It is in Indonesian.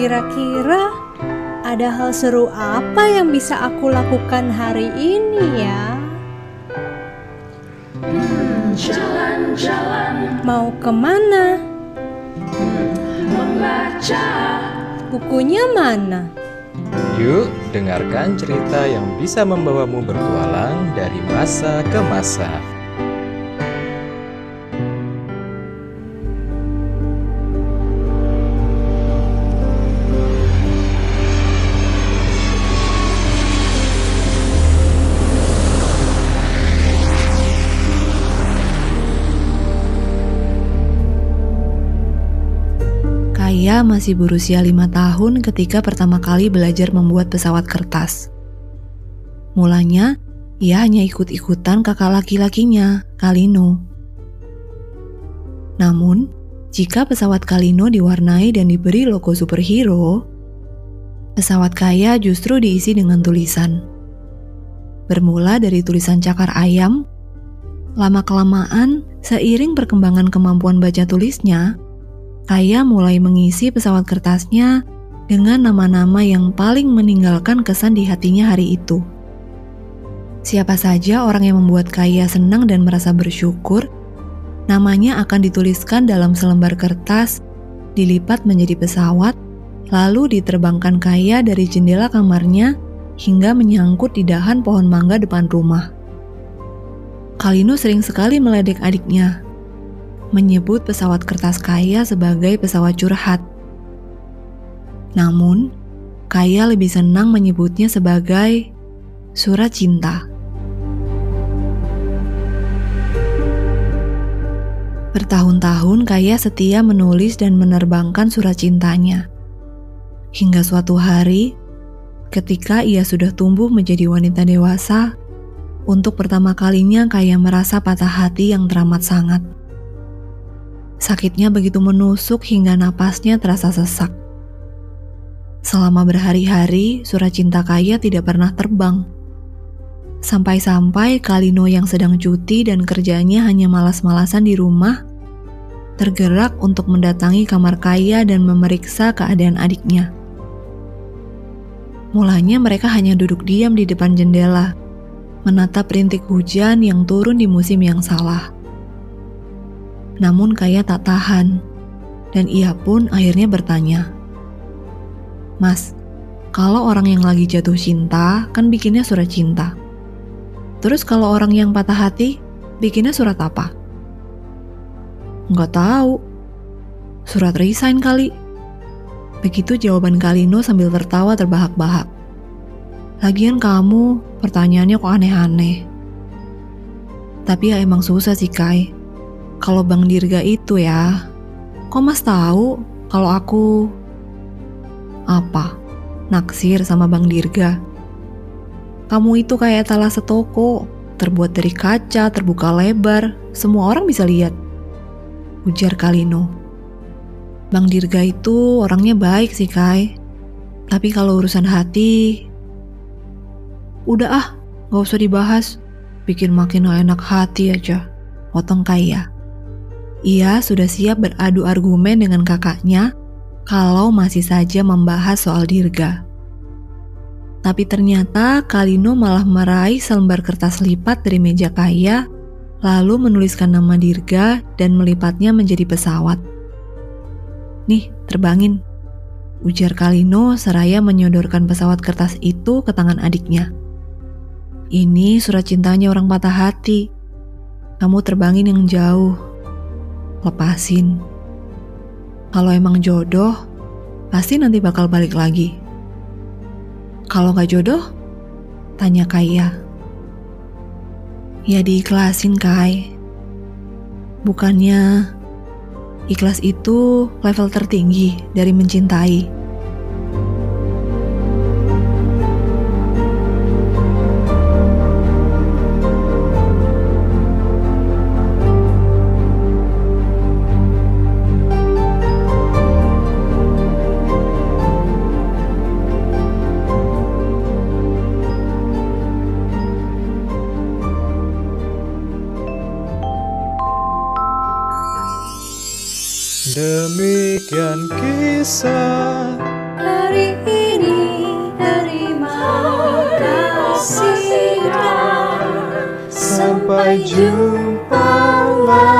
Kira-kira ada hal seru apa yang bisa aku lakukan hari ini ya? Jalan-jalan Mau ke mana? membaca Bukunya mana? Yuk, dengarkan cerita yang bisa membawamu bertualang dari masa ke masa. Kaya masih berusia lima tahun ketika pertama kali belajar membuat pesawat kertas. Mulanya, ia hanya ikut-ikutan kakak laki-lakinya, Kalino. Namun, jika pesawat Kalino diwarnai dan diberi logo superhero, pesawat Kaya justru diisi dengan tulisan. Bermula dari tulisan cakar ayam, lama-kelamaan seiring perkembangan kemampuan baca tulisnya, Kaya mulai mengisi pesawat kertasnya dengan nama-nama yang paling meninggalkan kesan di hatinya hari itu. Siapa saja orang yang membuat Kaya senang dan merasa bersyukur, namanya akan dituliskan dalam selembar kertas, dilipat menjadi pesawat, lalu diterbangkan Kaya dari jendela kamarnya hingga menyangkut di dahan pohon mangga depan rumah. Kalino sering sekali meledek adiknya, menyebut pesawat kertas Kaya sebagai pesawat curhat. Namun, Kaya lebih senang menyebutnya sebagai surat cinta. Bertahun-tahun Kaya setia menulis dan menerbangkan surat cintanya. Hingga suatu hari, ketika ia sudah tumbuh menjadi wanita dewasa, untuk pertama kalinya Kaya merasa patah hati yang teramat sangat. Sakitnya begitu menusuk hingga napasnya terasa sesak. Selama berhari-hari, surat cinta Kaya tidak pernah terbang. Sampai-sampai Kalino yang sedang cuti dan kerjanya hanya malas-malasan di rumah, tergerak untuk mendatangi kamar Kaya dan memeriksa keadaan adiknya. Mulanya mereka hanya duduk diam di depan jendela, menatap rintik hujan yang turun di musim yang salah. Namun Kaya tak tahan, dan ia pun akhirnya bertanya, Mas, kalau orang yang lagi jatuh cinta kan bikinnya surat cinta. Terus kalau orang yang patah hati, bikinnya surat apa? Nggak tahu. Surat resign kali. Begitu jawaban Kalino sambil tertawa terbahak-bahak. Lagian kamu, pertanyaannya kok aneh-aneh. Tapi ya emang susah sih, Kai. Kalau Bang Dirga itu ya, kok Mas tahu kalau aku apa? Naksir sama Bang Dirga. Kamu itu kayak talase toko, terbuat dari kaca, terbuka lebar, semua orang bisa lihat. Ujar Kalino. Bang Dirga itu orangnya baik sih, Kai. Tapi kalau urusan hati, udah ah, gak usah dibahas. Bikin makin enak hati aja. Potong Kaya. Ia sudah siap beradu argumen dengan kakaknya kalau masih saja membahas soal Dirga. Tapi ternyata Kalino malah meraih selembar kertas lipat dari meja kaya, lalu menuliskan nama Dirga dan melipatnya menjadi pesawat. Nih, terbangin, ujar Kalino seraya menyodorkan pesawat kertas itu ke tangan adiknya. Ini surat cintanya orang patah hati. Kamu terbangin yang jauh. Lepasin. Kalau emang jodoh, pasti nanti bakal balik lagi. Kalau gak jodoh? Tanya Kaya. Ya diikhlasin Kai. Bukannya ikhlas itu level tertinggi dari mencintai. Demikian kisah hari ini terima kasih Sampai jumpa lagi.